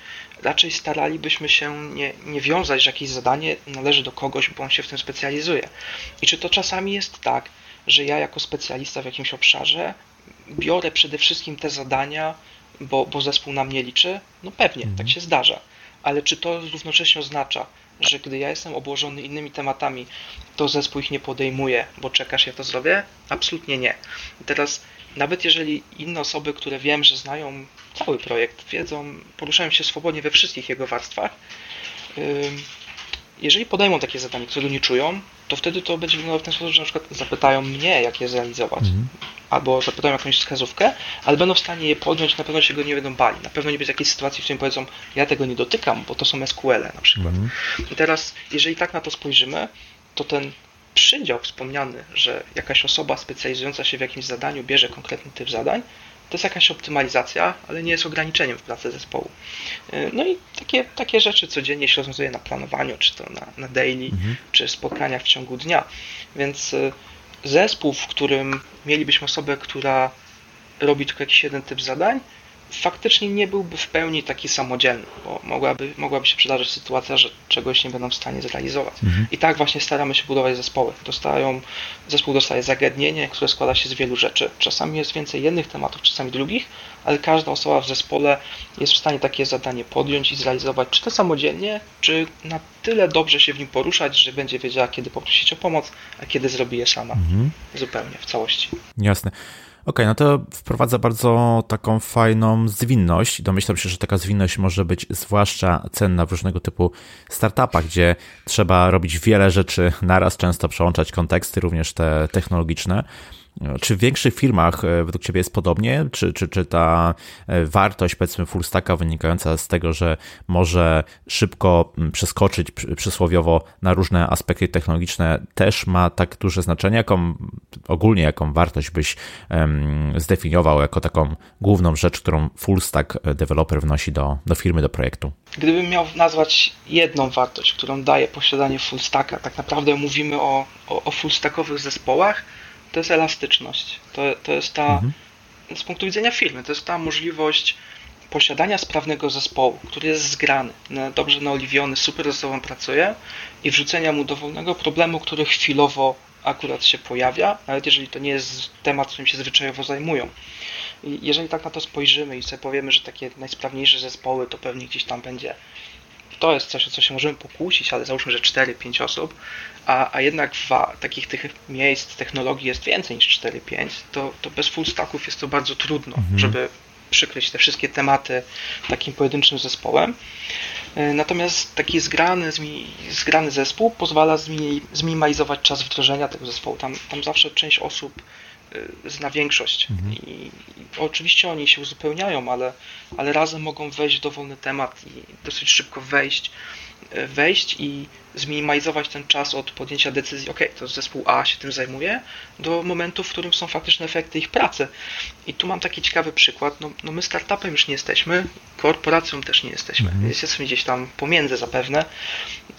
raczej staralibyśmy się nie, nie wiązać, że jakieś zadanie należy do kogoś, bo on się w tym specjalizuje. I czy to czasami jest tak, że ja jako specjalista w jakimś obszarze biorę przede wszystkim te zadania, bo, bo zespół na mnie liczy? No pewnie, mhm. tak się zdarza. Ale czy to równocześnie oznacza, że gdy ja jestem obłożony innymi tematami, to zespół ich nie podejmuje, bo czekasz, ja to zrobię? Absolutnie nie. Teraz nawet jeżeli inne osoby, które wiem, że znają cały projekt, wiedzą, poruszają się swobodnie we wszystkich jego warstwach, jeżeli podejmą takie zadanie, którego nie czują, to wtedy to będzie wyglądało w ten sposób, że na przykład zapytają mnie, jak je zrealizować, mhm. albo zapytają jakąś wskazówkę, ale będą w stanie je podjąć, na pewno się go nie będą bali. Na pewno nie będzie jakiejś sytuacji, w której powiedzą, ja tego nie dotykam, bo to są SQL -e na przykład. Mhm. I teraz, jeżeli tak na to spojrzymy, to ten przydział wspomniany, że jakaś osoba specjalizująca się w jakimś zadaniu bierze konkretny typ zadań, to jest jakaś optymalizacja, ale nie jest ograniczeniem w pracy zespołu. Y, no i takie, takie rzeczy codziennie się rozwiązuje na planowaniu, czy to na, na daily, mhm. czy spotkaniach w ciągu dnia. Więc y, zespół, w którym mielibyśmy osobę, która robi tylko jakiś jeden typ zadań, faktycznie nie byłby w pełni taki samodzielny, bo mogłaby, mogłaby się przydarzyć sytuacja, że czegoś nie będą w stanie zrealizować. Mhm. I tak właśnie staramy się budować zespoły. Dostają, zespół dostaje zagadnienie, które składa się z wielu rzeczy. Czasami jest więcej jednych tematów, czasami drugich, ale każda osoba w zespole jest w stanie takie zadanie podjąć i zrealizować, czy to samodzielnie, czy na tyle dobrze się w nim poruszać, że będzie wiedziała, kiedy poprosić o pomoc, a kiedy zrobi je sama. Mhm. Zupełnie, w całości. Jasne. Okay, no to wprowadza bardzo taką fajną zwinność. Domyślam się, że taka zwinność może być zwłaszcza cenna w różnego typu startupach, gdzie trzeba robić wiele rzeczy naraz, często przełączać konteksty, również te technologiczne. Czy w większych firmach e, według Ciebie jest podobnie? Czy, czy, czy ta e, wartość, powiedzmy, full stacka wynikająca z tego, że może szybko przeskoczyć przysłowiowo na różne aspekty technologiczne, też ma tak duże znaczenie? Jaką ogólnie, jaką wartość byś zdefiniował jako taką główną rzecz, którą full stack developer wnosi do, do firmy, do projektu? Gdybym miał nazwać jedną wartość, którą daje posiadanie full stacka, tak naprawdę mówimy o, o, o full stackowych zespołach, to jest elastyczność. To, to jest ta, mhm. z punktu widzenia firmy, to jest ta możliwość posiadania sprawnego zespołu, który jest zgrany, dobrze naoliwiony, super ze sobą pracuje i wrzucenia mu dowolnego problemu, który chwilowo akurat się pojawia, nawet jeżeli to nie jest temat, którym się zwyczajowo zajmują. I jeżeli tak na to spojrzymy i sobie powiemy, że takie najsprawniejsze zespoły to pewnie gdzieś tam będzie to jest coś, o co się możemy pokłócić, ale załóżmy, że 4-5 osób, a, a jednak w takich tych miejsc technologii jest więcej niż 4-5, to, to bez full stacków jest to bardzo trudno, mhm. żeby przykryć te wszystkie tematy takim pojedynczym zespołem. E, natomiast taki zgrany, zgrany zespół pozwala zminimalizować czas wdrożenia tego zespołu. Tam, tam zawsze część osób zna większość. Mhm. I, I, oczywiście oni się uzupełniają, ale, ale razem mogą wejść w dowolny temat i dosyć szybko wejść, e, wejść i zminimalizować ten czas od podjęcia decyzji, ok, to zespół A się tym zajmuje, do momentu, w którym są faktyczne efekty ich pracy. I tu mam taki ciekawy przykład. No, no my startupem już nie jesteśmy, korporacją też nie jesteśmy. Mhm. Jesteśmy gdzieś tam pomiędzy zapewne,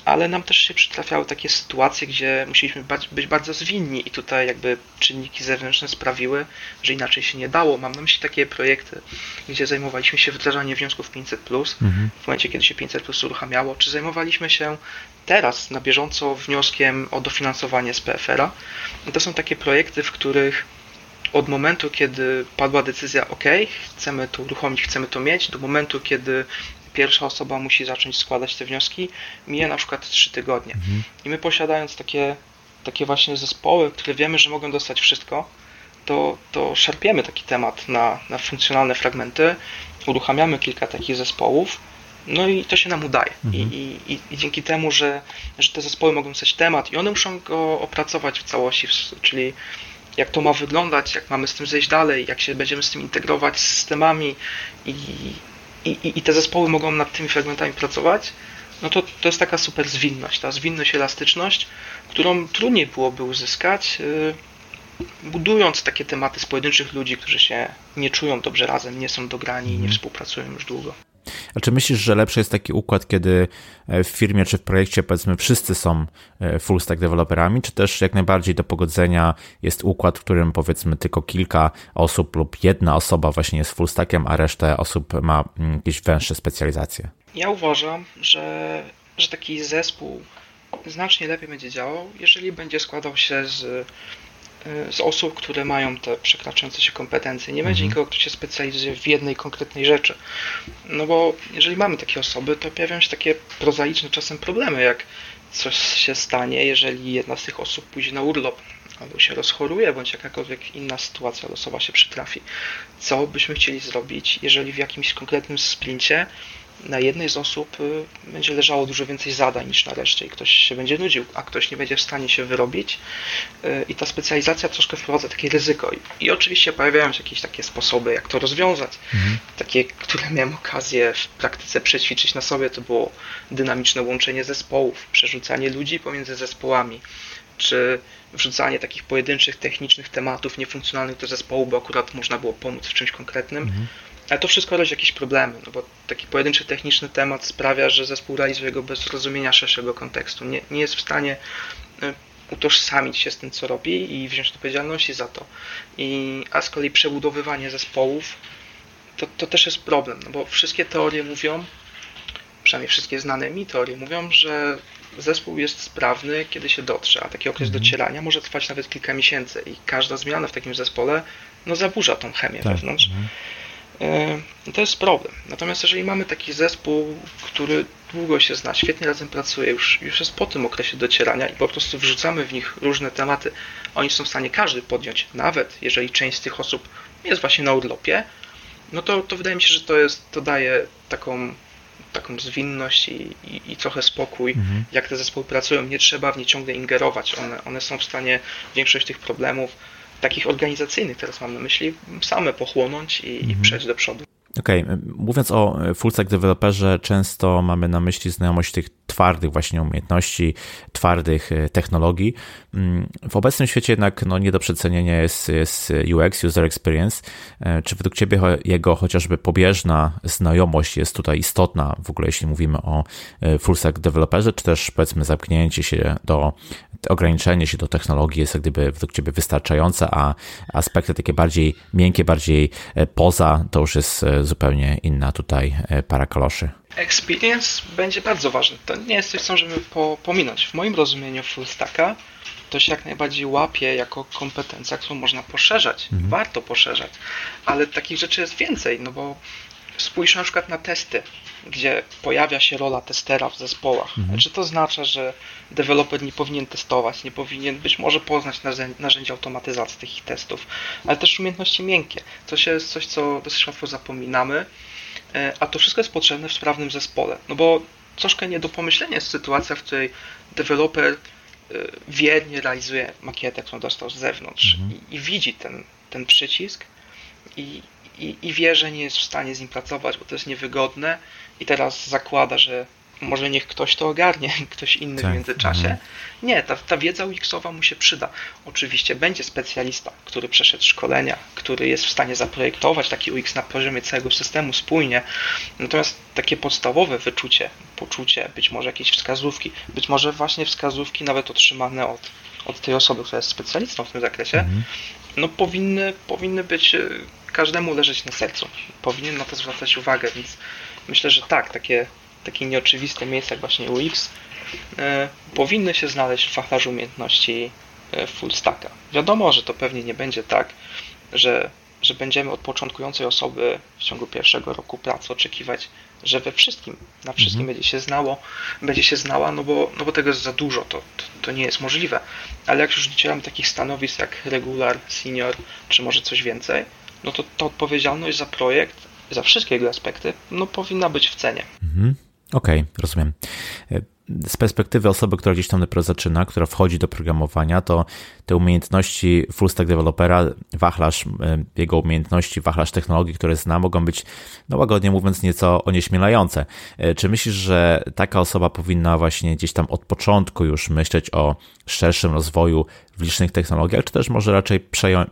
ale nam też się przytrafiały takie sytuacje, gdzie musieliśmy być bardzo zwinni i tutaj jakby czynniki zewnętrzne sprawiły, że inaczej się nie dało. Mam na myśli takie projekty, gdzie zajmowaliśmy się wdrażaniem wniosków 500+, mhm. w momencie, kiedy się 500+, uruchamiało, czy zajmowaliśmy się teraz na bieżąco wnioskiem o dofinansowanie z PFR-a. To są takie projekty, w których od momentu, kiedy padła decyzja OK, chcemy to uruchomić, chcemy to mieć, do momentu, kiedy pierwsza osoba musi zacząć składać te wnioski, mija na przykład 3 tygodnie. Mhm. I my posiadając takie, takie właśnie zespoły, które wiemy, że mogą dostać wszystko, to, to szarpiemy taki temat na, na funkcjonalne fragmenty, uruchamiamy kilka takich zespołów, no i to się nam udaje. Mhm. I, i, I, dzięki temu, że, że te zespoły mogą dostać temat i one muszą go opracować w całości, czyli jak to ma wyglądać, jak mamy z tym zejść dalej, jak się będziemy z tym integrować z systemami i, i, i te zespoły mogą nad tymi fragmentami pracować, no to to jest taka super zwinność, ta zwinność, elastyczność, którą trudniej byłoby uzyskać, yy, budując takie tematy z pojedynczych ludzi, którzy się nie czują dobrze razem, nie są dograni, nie mhm. współpracują już długo. A czy myślisz, że lepszy jest taki układ, kiedy e, w firmie czy w projekcie powiedzmy wszyscy są e, full stack deweloperami, czy też jak najbardziej do pogodzenia jest układ, w którym powiedzmy tylko kilka osób lub jedna osoba właśnie jest full stackiem, a reszta osób ma mm, jakieś węższe specjalizacje? Ja uważam, że, że taki zespół znacznie lepiej będzie działał, jeżeli będzie składał się z z osób, które mają te przekraczające się kompetencje. Nie będzie mhm. nikogo, kto się specjalizuje w jednej konkretnej rzeczy. No bo jeżeli mamy takie osoby, to pojawiają się takie prozaiczne czasem problemy, jak coś się stanie, jeżeli jedna z tych osób pójdzie na urlop, albo się rozchoruje, bądź jakakolwiek inna sytuacja losowa się przytrafi. Co byśmy chcieli zrobić, jeżeli w jakimś konkretnym sprincie na jednej z osób y, będzie leżało dużo więcej zadań niż na reszcie i ktoś się będzie nudził, a ktoś nie będzie w stanie się wyrobić y, i ta specjalizacja troszkę wprowadza takie ryzyko i, i oczywiście pojawiają się jakieś takie sposoby, jak to rozwiązać. Mhm. Takie, które miałem okazję w praktyce przećwiczyć na sobie, to było dynamiczne łączenie zespołów, przerzucanie ludzi pomiędzy zespołami, czy wrzucanie takich pojedynczych, technicznych tematów niefunkcjonalnych do zespołu, bo akurat można było pomóc w czymś konkretnym. Mhm ale to wszystko rodzi jakieś problemy, no bo taki pojedynczy techniczny temat sprawia, że zespół realizuje go bez zrozumienia szerszego kontekstu. Nie, nie jest w stanie e, utożsamić się z tym, co robi i wziąć odpowiedzialności za to. I, a z kolei przebudowywanie zespołów to, to też jest problem, no bo wszystkie teorie mówią, przynajmniej wszystkie znane mi teorie mówią, że zespół jest sprawny, kiedy się dotrze, a taki okres mhm. docierania może trwać nawet kilka miesięcy i każda zmiana w takim zespole no, zaburza tą chemię tak. wewnątrz. Mhm. E, to jest problem. Natomiast jeżeli mamy taki zespół, który długo się zna, świetnie razem pracuje, już, już jest po tym okresie docierania i po prostu wrzucamy w nich różne tematy, oni są w stanie każdy podjąć, nawet jeżeli część z tych osób jest właśnie na urlopie, no to, to wydaje mi się, że to jest, to daje taką, taką zwinność i, i, i trochę spokój, mhm. jak te zespoły pracują. Nie trzeba w nie ciągle ingerować. One, one są w stanie większość tych problemów takich organizacyjnych teraz mam na myśli, same pochłonąć i, mhm. i przejść do przodu. Okej, okay. mówiąc o full stack deweloperze, często mamy na myśli znajomość tych twardych właśnie umiejętności, twardych e, technologii. Mm, w obecnym świecie jednak no, nie do przecenienia jest, jest UX, User Experience. E, czy według Ciebie jego chociażby pobieżna znajomość jest tutaj istotna, w ogóle jeśli mówimy o e, full stack deweloperze, czy też powiedzmy zamknięcie się do, ograniczenie się do technologii jest jak gdyby według Ciebie wystarczające, a aspekty takie bardziej miękkie, bardziej poza, to już jest jest zupełnie inna tutaj para kaloszy? Experience będzie bardzo ważny. To nie jest coś, co możemy po, pominąć. W moim rozumieniu full stacka to się jak najbardziej łapie jako kompetencja, którą można poszerzać. Mhm. Warto poszerzać. Ale takich rzeczy jest więcej, no bo spójrz na przykład na testy, gdzie pojawia się rola testera w zespołach. Mhm. Czy to oznacza, że deweloper nie powinien testować, nie powinien być może poznać narzędzia automatyzacji tych testów, ale też umiejętności miękkie. To jest coś, co dosyć łatwo zapominamy, e, a to wszystko jest potrzebne w sprawnym zespole. No bo troszkę nie do pomyślenia jest sytuacja, w której deweloper e, wiernie realizuje makietę, którą dostał z zewnątrz mhm. i, i widzi ten, ten przycisk i, i, i wie, że nie jest w stanie z nim pracować, bo to jest niewygodne i teraz zakłada, że może niech ktoś to ogarnie, ktoś inny tak. w międzyczasie. Mhm. Nie, ta, ta wiedza UX-owa mu się przyda. Oczywiście będzie specjalista, który przeszedł szkolenia, który jest w stanie zaprojektować taki UX na poziomie całego systemu spójnie. Natomiast takie podstawowe wyczucie, poczucie, być może jakieś wskazówki, być może właśnie wskazówki nawet otrzymane od, od tej osoby, która jest specjalistą w tym zakresie, mhm. no powinny, powinny być y, każdemu leżeć na sercu. Powinien na to zwracać uwagę, więc myślę, że tak, takie, takie nieoczywiste miejsca jak właśnie UX e, powinny się znaleźć w wachlarzu umiejętności e, full stacka. Wiadomo, że to pewnie nie będzie tak, że, że będziemy od początkującej osoby w ciągu pierwszego roku pracy oczekiwać, że we wszystkim, na wszystkim mhm. będzie się znało, będzie się znała, no bo, no bo tego jest za dużo, to, to, to nie jest możliwe. Ale jak już docieramy takich stanowisk jak regular, senior, czy może coś więcej, no to ta odpowiedzialność za projekt, za wszystkie jego aspekty, no powinna być w cenie. Mhm. Okej, okay, rozumiem. E, z perspektywy osoby, która gdzieś tam dopiero zaczyna, która wchodzi do programowania, to te umiejętności full stack developera, wachlarz jego umiejętności, wachlarz technologii, które zna, mogą być, no łagodnie mówiąc, nieco onieśmielające. E, czy myślisz, że taka osoba powinna właśnie gdzieś tam od początku już myśleć o szerszym rozwoju w licznych technologiach, czy też może raczej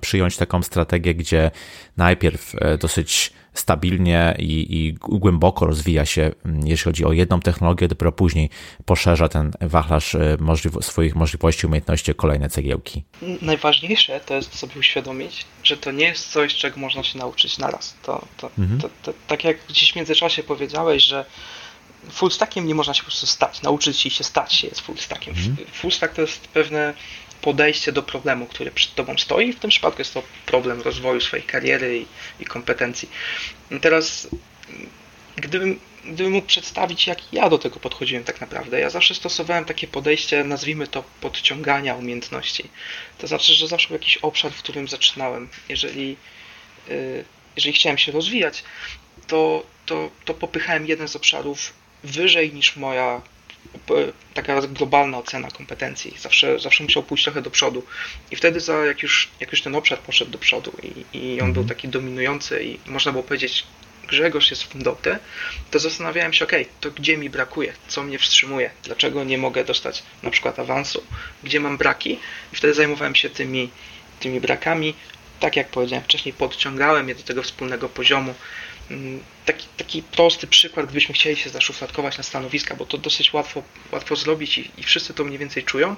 przyjąć taką strategię, gdzie najpierw e, dosyć stabilnie i, i, głęboko rozwija się, mm, jeśli chodzi o jedną technologię, dopiero później poszerza ten wachlarz możliw swoich możliwości, umiejętności o kolejne cegiełki. Najważniejsze to jest sobie uświadomić, że to nie jest coś, czego można się nauczyć naraz. To, to, mhm. to, to tak jak gdzieś w międzyczasie powiedziałeś, że full stackiem nie można się po prostu stać, nauczyć się stać się jest full stackiem. Mhm. Full stack to jest pewne podejście do problemu, który przed Tobą stoi. W tym przypadku jest to problem rozwoju swojej kariery i, i kompetencji. I teraz, gdybym, gdybym mógł przedstawić, jak ja do tego podchodziłem tak naprawdę, ja zawsze stosowałem takie podejście, nazwijmy to podciągania umiejętności. To znaczy, że zawsze był jakiś obszar, w którym zaczynałem. Jeżeli, y, jeżeli chciałem się rozwijać, to, to, to popychałem jeden z obszarów wyżej niż moja taka globalna ocena kompetencji. Zawsze, zawsze musiał pójść trochę do przodu. I wtedy, za, jak, już, jak już ten obszar poszedł do przodu i, i on był mhm. taki dominujący i można było powiedzieć, Grzegorz jest dobry, to zastanawiałem się, ok, to gdzie mi brakuje, co mnie wstrzymuje, dlaczego nie mogę dostać na przykład awansu, gdzie mam braki i wtedy zajmowałem się tymi, tymi brakami. Tak jak powiedziałem wcześniej, podciągałem je do tego wspólnego poziomu, taki, taki prosty przykład, gdybyśmy chcieli się zaszufladkować na stanowiska, bo to dosyć łatwo, łatwo zrobić i, i wszyscy to mniej więcej czują,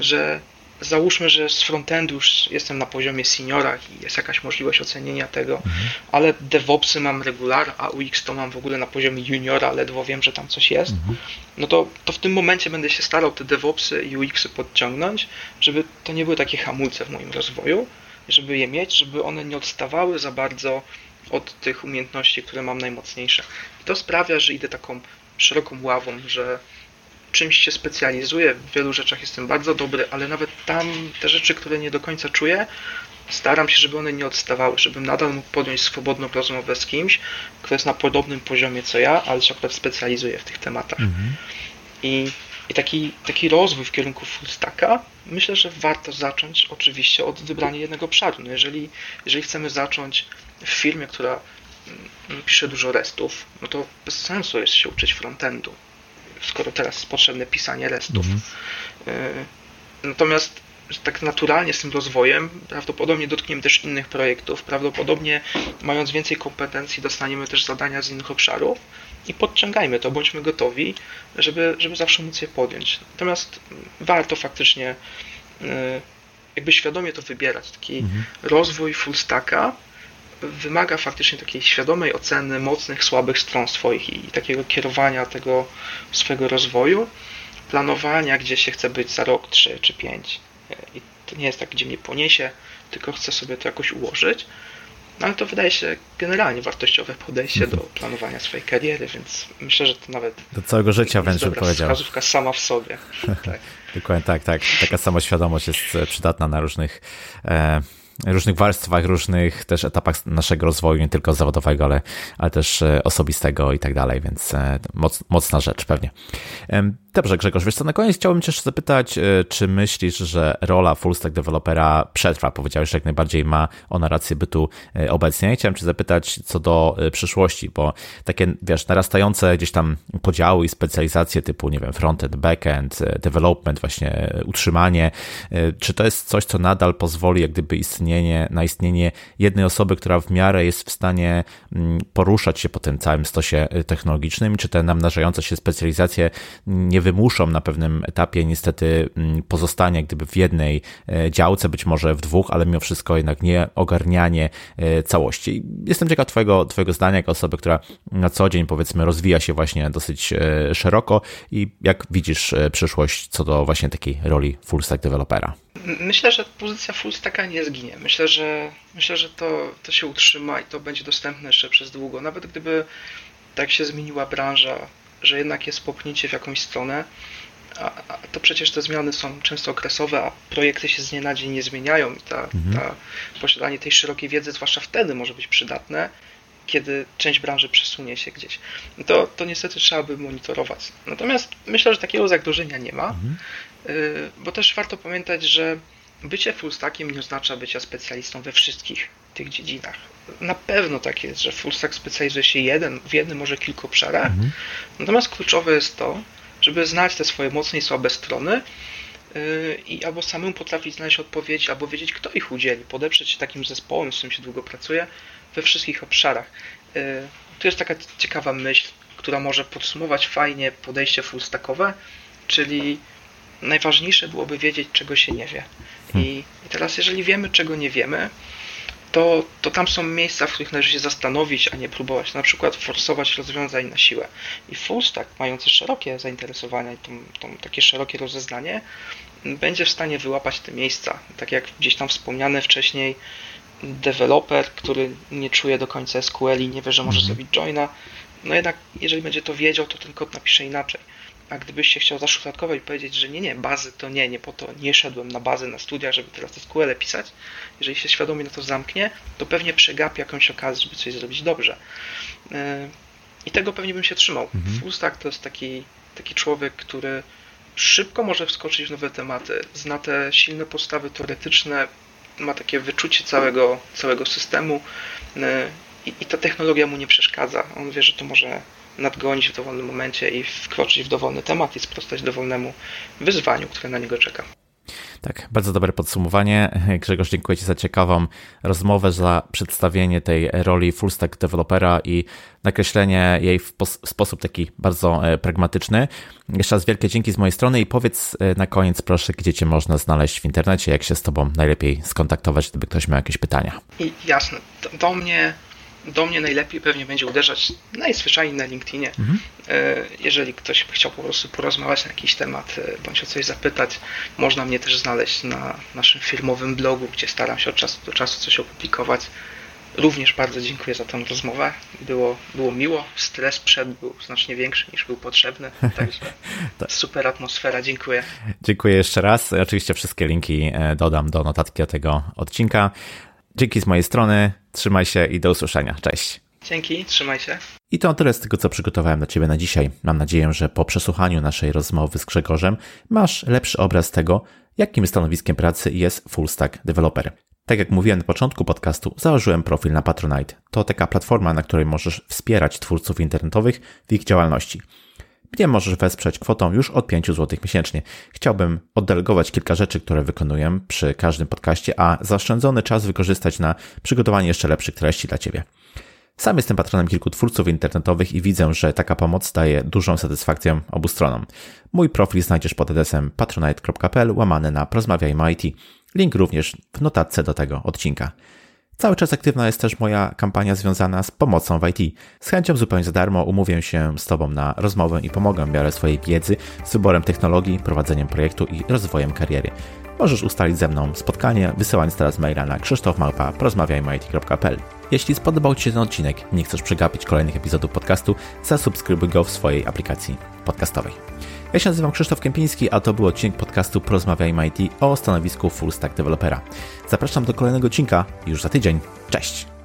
że załóżmy, że z frontendu już jestem na poziomie seniora i jest jakaś możliwość ocenienia tego, mhm. ale DevOpsy mam regular, a UX to mam w ogóle na poziomie juniora, ledwo wiem, że tam coś jest, mhm. no to, to w tym momencie będę się starał te DevOpsy i UXy podciągnąć, żeby to nie były takie hamulce w moim rozwoju, żeby je mieć, żeby one nie odstawały za bardzo od tych umiejętności, które mam najmocniejsze. I to sprawia, że idę taką szeroką ławą, że czymś się specjalizuję, w wielu rzeczach jestem bardzo dobry, ale nawet tam te rzeczy, które nie do końca czuję, staram się, żeby one nie odstawały, żebym nadal mógł podjąć swobodną rozmowę z kimś, kto jest na podobnym poziomie co ja, ale się akurat specjalizuje w tych tematach. Mhm. I, I taki, taki rozwój w kierunku full stacka myślę, że warto zacząć oczywiście od wybrania jednego obszaru. No jeżeli, jeżeli chcemy zacząć w firmie, która mm, pisze dużo restów, no to bez sensu jest się uczyć frontendu, skoro teraz jest potrzebne pisanie restów. Mhm. Y, natomiast tak naturalnie z tym rozwojem prawdopodobnie dotkniemy też innych projektów, prawdopodobnie mając więcej kompetencji dostaniemy też zadania z innych obszarów i podciągajmy to, bądźmy gotowi, żeby, żeby zawsze móc je podjąć. Natomiast warto faktycznie y, jakby świadomie to wybierać, taki mhm. rozwój full stacka wymaga faktycznie takiej świadomej oceny mocnych, słabych stron swoich i takiego kierowania tego swojego rozwoju, planowania, gdzie się chce być za rok, trzy czy pięć. I to nie jest tak, gdzie mnie poniesie, tylko chcę sobie to jakoś ułożyć. No ale to wydaje się generalnie wartościowe podejście do planowania swojej kariery, więc myślę, że to nawet. Do całego życia wręcz bym powiedział. wskazówka sama w sobie. tak. Dokładnie tak, tak. Taka samoświadomość jest przydatna na różnych. E różnych warstwach, różnych też etapach naszego rozwoju, nie tylko zawodowego, ale, ale też e, osobistego i tak dalej, więc e, moc, mocna rzecz pewnie. Dobrze, Grzegorz, wiesz co, na koniec chciałbym cię jeszcze zapytać, e, czy myślisz, że rola full stack dewelopera przetrwa? Powiedziałeś, że jak najbardziej ma ona rację bytu obecnie. Chciałem cię zapytać co do przyszłości, bo takie, wiesz, narastające gdzieś tam podziały i specjalizacje typu, nie wiem, frontend, backend, development, właśnie utrzymanie, czy to jest coś, co nadal pozwoli jak gdyby istnienie, na istnienie jednej osoby, która w miarę jest w stanie mm, poruszać się po tym całym stosie technologicznym, czy te namnażające się specjalizacje nie wymuszą na pewnym etapie niestety mm, pozostania gdyby w jednej y, działce, być może w dwóch, ale mimo wszystko jednak nie ogarnianie y, całości. Jestem ciekaw twojego, twojego zdania jako osoby, która na co dzień powiedzmy rozwija się właśnie dosyć szeroko i jak widzisz przyszłość co do właśnie takiej roli full stack developera? Myślę, że pozycja full stacka nie zginie. Myślę, że myślę, że to, to się utrzyma i to będzie dostępne jeszcze przez długo. Nawet gdyby tak się zmieniła branża, że jednak jest popchnięcie w jakąś stronę, a, a to przecież te zmiany są często okresowe, a projekty się z dnia na dzień nie zmieniają i ta, mhm. ta posiadanie tej szerokiej wiedzy, zwłaszcza wtedy, może być przydatne, kiedy część branży przesunie się gdzieś. To, to niestety trzeba by monitorować. Natomiast myślę, że takiego zagrożenia nie ma. Mhm. Y, bo też warto pamiętać, że bycie full stackiem nie oznacza bycia specjalistą we wszystkich tych dziedzinach. Na pewno tak jest, że full stack specjalizuje się jeden, w jednym, może kilku obszarach. Mhm. Natomiast kluczowe jest to, żeby znać te swoje mocne i słabe strony y, i albo samemu potrafić znaleźć odpowiedź, albo wiedzieć, kto ich udzieli, podeprzeć się takim zespołem, z którym się długo pracuje, we wszystkich obszarach. Y, tu jest taka ciekawa myśl, która może podsumować fajnie podejście full stackowe, czyli najważniejsze byłoby wiedzieć, czego się nie wie. I, I, teraz, jeżeli wiemy, czego nie wiemy, to, to tam są miejsca, w których należy się zastanowić, a nie próbować na przykład forsować rozwiązań na siłę. I full stack, mający szerokie zainteresowania i tą, tą, takie szerokie rozeznanie, będzie w stanie wyłapać te miejsca. Tak jak gdzieś tam wspomniane wcześniej, deweloper, który nie czuje do końca SQL i nie wie, że może mhm. zrobić joina, no jednak jeżeli będzie to wiedział, to ten kod napisze inaczej. A gdybyś się chciał zaszufladkować i powiedzieć, że nie, nie, bazy to nie, nie po to nie szedłem na bazę na studia, żeby teraz SQL pisać, jeżeli się świadomie na to zamknie, to pewnie przegapi jakąś okazję, żeby coś zrobić dobrze. E, I tego pewnie bym się trzymał. Mhm. Full stack to jest taki, taki człowiek, który szybko może wskoczyć w nowe tematy, zna te silne podstawy teoretyczne, ma takie wyczucie całego, całego systemu e, i, i ta technologia mu nie przeszkadza. On wie, że to może nadgonić w dowolnym momencie i wkroczyć w dowolny temat i sprostać dowolnemu wyzwaniu, które na niego czeka. Tak, bardzo dobre podsumowanie. Grzegorz, dziękuję Ci za ciekawą rozmowę, za przedstawienie tej roli full stack developera i nakreślenie jej w sposób taki bardzo e, pragmatyczny. Jeszcze raz wielkie dzięki z mojej strony i powiedz e, na koniec proszę, gdzie Cię można znaleźć w internecie, jak się z Tobą najlepiej skontaktować, gdyby ktoś miał jakieś pytania. I jasne, do mnie do mnie najlepiej pewnie będzie uderzać najzwyczajniej na LinkedInie. Mhm. E, jeżeli ktoś by chciał po prostu porozmawiać na jakiś temat e, bądź o coś zapytać, można mnie też znaleźć na naszym firmowym blogu, gdzie staram się od czasu do czasu coś opublikować. Również bardzo dziękuję za tę rozmowę. Było, było miło. Stres przed był znacznie większy niż był potrzebny. Także tak. super atmosfera. Dziękuję. Dziękuję jeszcze raz. Oczywiście wszystkie linki e, dodam do notatki do tego odcinka. Dzięki z mojej strony, trzymaj się i do usłyszenia. Cześć. Dzięki, trzymaj się. I to tyle z tego, co przygotowałem dla Ciebie na dzisiaj. Mam nadzieję, że po przesłuchaniu naszej rozmowy z Grzegorzem masz lepszy obraz tego, jakim stanowiskiem pracy jest full stack developer. Tak jak mówiłem na początku podcastu, założyłem profil na Patronite. To taka platforma, na której możesz wspierać twórców internetowych w ich działalności. Mnie możesz wesprzeć kwotą już od 5 zł miesięcznie. Chciałbym oddelegować kilka rzeczy, które wykonuję przy każdym podcaście, a zaoszczędzony czas wykorzystać na przygotowanie jeszcze lepszych treści dla Ciebie. Sam jestem patronem kilku twórców internetowych i widzę, że taka pomoc daje dużą satysfakcję obu stronom. Mój profil znajdziesz pod adresem patronite.pl łamany na porozmawiajmy IT. Link również w notatce do tego odcinka. Cały czas aktywna jest też moja kampania związana z pomocą w IT. Z chęcią zupełnie za darmo umówię się z Tobą na rozmowę i pomogę w miarę swojej wiedzy z wyborem technologii, prowadzeniem projektu i rozwojem kariery. Możesz ustalić ze mną spotkanie, wysyłając teraz maila na krzysztofmałpa.porozmawiajmy.it.pl Jeśli spodobał Ci się ten odcinek i nie chcesz przegapić kolejnych epizodów podcastu, zasubskrybuj go w swojej aplikacji podcastowej. Ja się nazywam Krzysztof Kępiński, a to był odcinek podcastu Porozmawiajmy IT o stanowisku Full Stack Developera. Zapraszam do kolejnego odcinka już za tydzień. Cześć!